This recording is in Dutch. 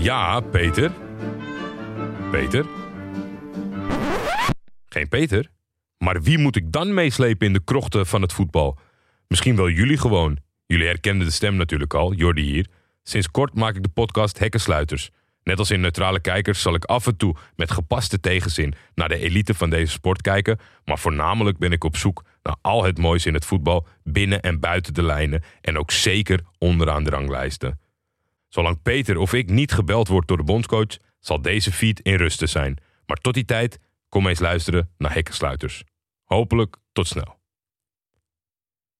Ja, Peter. Peter? Geen Peter? Maar wie moet ik dan meeslepen in de krochten van het voetbal? Misschien wel jullie gewoon. Jullie herkenden de stem natuurlijk al, Jordi hier. Sinds kort maak ik de podcast Hekkensluiters. Net als in Neutrale Kijkers zal ik af en toe met gepaste tegenzin naar de elite van deze sport kijken, maar voornamelijk ben ik op zoek naar al het moois in het voetbal binnen en buiten de lijnen en ook zeker onderaan de ranglijsten. Zolang Peter of ik niet gebeld wordt door de bondscoach, zal deze feed in rusten zijn. Maar tot die tijd, kom eens luisteren naar Hekkensluiters. Hopelijk tot snel.